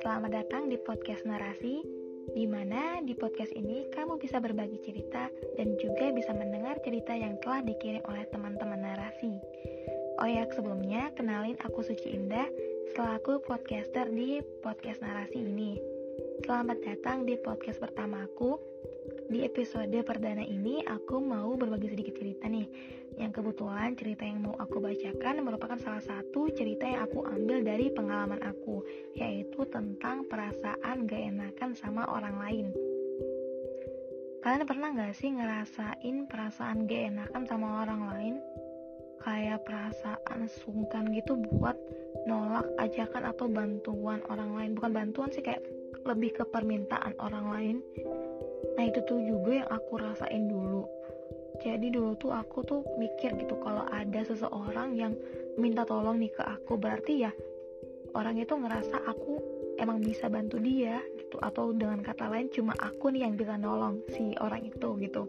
Selamat datang di podcast narasi, di mana di podcast ini kamu bisa berbagi cerita dan juga bisa mendengar cerita yang telah dikirim oleh teman-teman narasi. Oh ya, sebelumnya kenalin aku Suci Indah selaku podcaster di podcast narasi ini. Selamat datang di podcast pertama aku. Di episode perdana ini aku mau berbagi sedikit cerita nih yang kebetulan cerita yang mau aku bacakan merupakan salah satu cerita yang aku ambil dari pengalaman aku, yaitu tentang perasaan gak enakan sama orang lain. Kalian pernah gak sih ngerasain perasaan gak enakan sama orang lain? Kayak perasaan sungkan gitu buat nolak ajakan atau bantuan orang lain. Bukan bantuan sih, kayak lebih ke permintaan orang lain. Nah itu tuh juga yang aku rasain dulu. Jadi dulu tuh aku tuh mikir gitu kalau ada seseorang yang minta tolong nih ke aku berarti ya orang itu ngerasa aku emang bisa bantu dia gitu. Atau dengan kata lain cuma aku nih yang bisa nolong si orang itu gitu.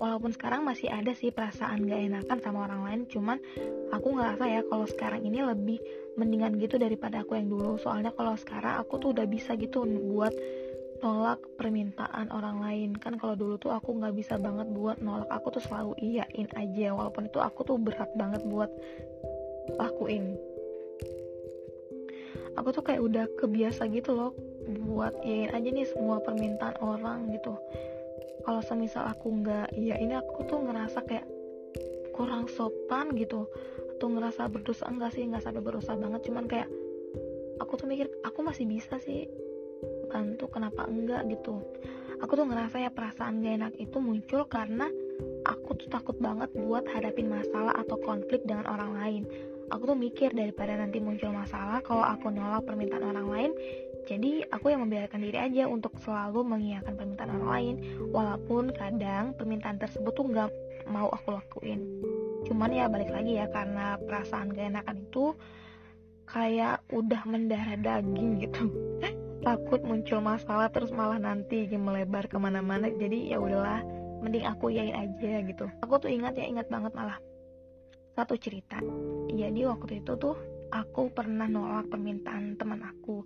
Walaupun sekarang masih ada sih perasaan gak enakan sama orang lain cuman aku ngerasa ya kalau sekarang ini lebih mendingan gitu daripada aku yang dulu. Soalnya kalau sekarang aku tuh udah bisa gitu buat nolak permintaan orang lain. Kan kalau dulu tuh aku nggak bisa banget buat nolak. Aku tuh selalu iyain aja walaupun itu aku tuh berat banget buat lakuin. Aku tuh kayak udah kebiasa gitu loh buat iyain aja nih semua permintaan orang gitu. Kalau semisal aku nggak iya ini aku tuh ngerasa kayak kurang sopan gitu. Atau ngerasa berdosa enggak sih? Nggak sampai berdosa banget cuman kayak aku tuh mikir aku masih bisa sih bantu kenapa enggak gitu. Aku tuh ngerasa ya perasaan gak enak itu muncul karena aku tuh takut banget buat hadapin masalah atau konflik dengan orang lain. Aku tuh mikir daripada nanti muncul masalah kalau aku nolak permintaan orang lain jadi aku yang membiarkan diri aja untuk selalu mengiyakan permintaan orang lain walaupun kadang permintaan tersebut tuh gak mau aku lakuin. Cuman ya balik lagi ya karena perasaan gak enakan itu kayak udah mendarah daging gitu takut muncul masalah terus malah nanti melebar ke mana-mana. Jadi ya udahlah mending aku yain aja gitu. Aku tuh ingat ya ingat banget malah. Satu cerita. Jadi waktu itu tuh aku pernah nolak permintaan teman aku.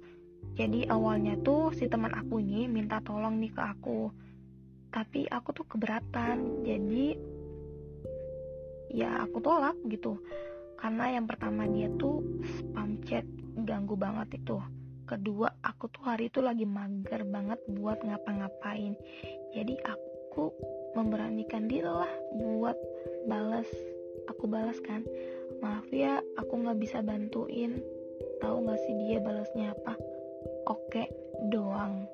Jadi awalnya tuh si teman aku ini minta tolong nih ke aku. Tapi aku tuh keberatan. Jadi ya aku tolak gitu. Karena yang pertama dia tuh spam chat ganggu banget itu kedua aku tuh hari itu lagi mager banget buat ngapa-ngapain. Jadi aku memberanikan diri lah buat balas aku balas kan. Maaf ya aku nggak bisa bantuin. Tahu nggak sih dia balasnya apa? Oke doang.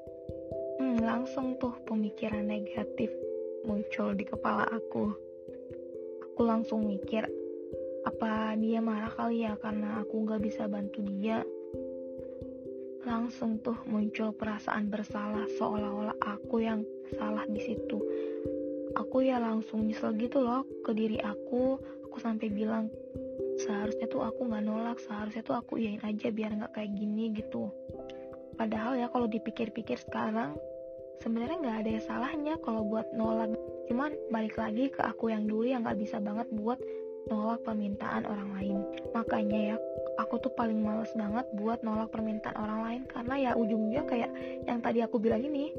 Hmm, langsung tuh pemikiran negatif muncul di kepala aku. Aku langsung mikir apa dia marah kali ya karena aku nggak bisa bantu dia langsung tuh muncul perasaan bersalah seolah-olah aku yang salah di situ. Aku ya langsung nyesel gitu loh ke diri aku. Aku sampai bilang seharusnya tuh aku nggak nolak, seharusnya tuh aku iyain aja biar nggak kayak gini gitu. Padahal ya kalau dipikir-pikir sekarang sebenarnya nggak ada yang salahnya kalau buat nolak. Cuman balik lagi ke aku yang dulu yang nggak bisa banget buat nolak permintaan orang lain. Makanya ya aku tuh paling males banget buat nolak permintaan orang lain. Karena ya ujungnya kayak yang tadi aku bilang ini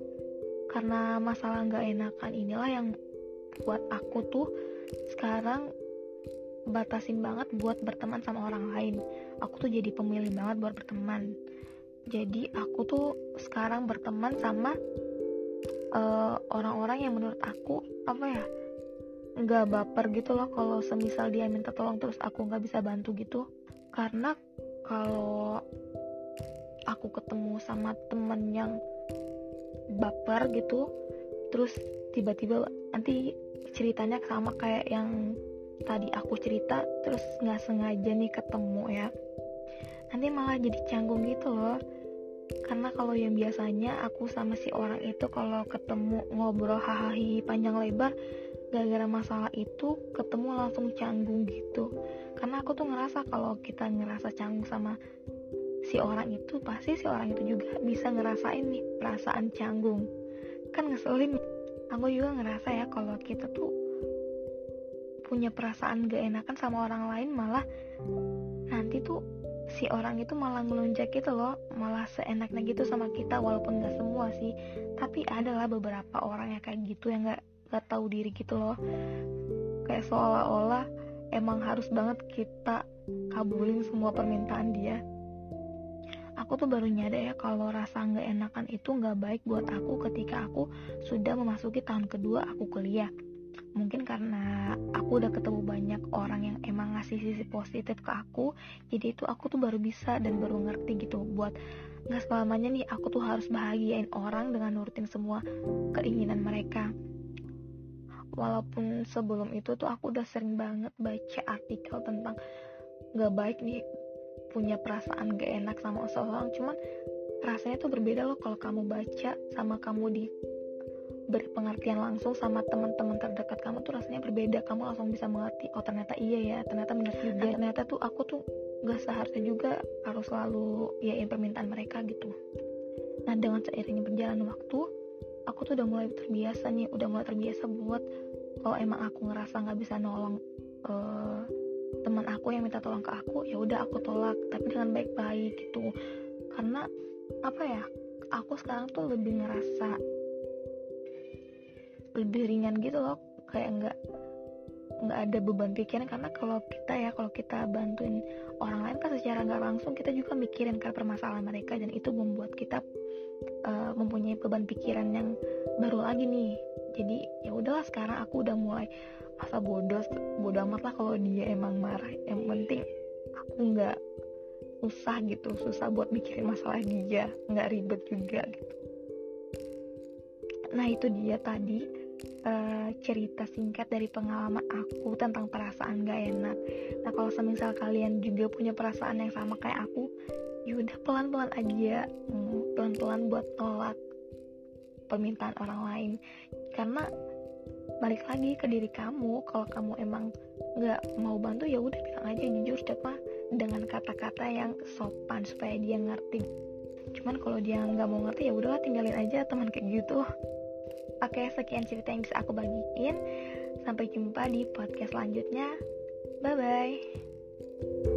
karena masalah nggak enakan inilah yang buat aku tuh sekarang batasin banget buat berteman sama orang lain. Aku tuh jadi pemilih banget buat berteman. Jadi aku tuh sekarang berteman sama eh, orang-orang uh, yang menurut aku apa ya nggak baper gitu loh kalau semisal dia minta tolong terus aku nggak bisa bantu gitu. Karena kalau aku ketemu sama temen yang baper gitu terus tiba-tiba nanti ceritanya sama kayak yang tadi aku cerita terus nggak sengaja nih ketemu ya nanti malah jadi canggung gitu loh. Karena kalau yang biasanya aku sama si orang itu kalau ketemu ngobrol hahaha panjang lebar gara-gara masalah itu ketemu langsung canggung gitu. Karena aku tuh ngerasa kalau kita ngerasa canggung sama si orang itu pasti si orang itu juga bisa ngerasain nih perasaan canggung. Kan ngeselin. Aku juga ngerasa ya kalau kita tuh punya perasaan gak enakan sama orang lain malah nanti tuh si orang itu malah ngelunjak gitu loh. Malah seenaknya gitu sama kita walaupun nggak semua sih. Tapi adalah beberapa orang yang kayak gitu yang nggak nggak tahu diri gitu loh. Kayak seolah-olah emang harus banget kita kabulin semua permintaan dia. Aku tuh baru nyadar ya kalau rasa nggak enakan itu nggak baik buat aku ketika aku sudah memasuki tahun kedua aku kuliah. Mungkin karena aku udah ketemu banyak orang yang emang ngasih sisi positif ke aku jadi itu aku tuh baru bisa dan baru ngerti gitu buat nggak selamanya nih aku tuh harus bahagiain orang dengan nurutin semua keinginan mereka walaupun sebelum itu tuh aku udah sering banget baca artikel tentang nggak baik nih punya perasaan gak enak sama seseorang. Cuman rasanya tuh berbeda loh kalau kamu baca sama kamu di berpengertian langsung sama teman-teman terdekat kamu tuh rasanya berbeda. Kamu langsung bisa mengerti oh ternyata iya ya ternyata benar juga. nah, ternyata tuh aku tuh gak seharusnya juga harus selalu yain permintaan mereka gitu. Nah dengan seiringnya berjalan waktu aku tuh udah mulai terbiasa nih udah mulai terbiasa buat kalau emang aku ngerasa nggak bisa nolong uh, teman aku yang minta tolong ke aku ya udah aku tolak tapi dengan baik-baik gitu. Karena apa ya aku sekarang tuh lebih ngerasa lebih ringan gitu loh kayak nggak nggak ada beban pikiran. Karena kalau kita ya kalau kita bantuin orang lain kan secara nggak langsung kita juga mikirin kan permasalahan mereka dan itu membuat kita uh, mempunyai beban pikiran yang baru lagi nih. Jadi ya udahlah sekarang aku udah mulai masa bodoh bodoh amat lah kalau dia emang marah. Yang penting aku nggak usah gitu susah buat mikirin masalah dia nggak ribet juga gitu. Nah itu dia tadi uh, cerita singkat dari pengalaman aku tentang perasaan gak enak. Nah kalau semisal kalian juga punya perasaan yang sama kayak aku, yaudah pelan-pelan aja, hmm, pelan-pelan buat tolak permintaan orang lain. Karena balik lagi ke diri kamu, kalau kamu emang nggak mau bantu ya udah bilang aja jujur coba dengan kata-kata yang sopan supaya dia ngerti. Cuman kalau dia nggak mau ngerti ya udahlah tinggalin aja teman kayak gitu. Oke, sekian cerita yang bisa aku bagiin. Sampai jumpa di podcast selanjutnya. Bye bye.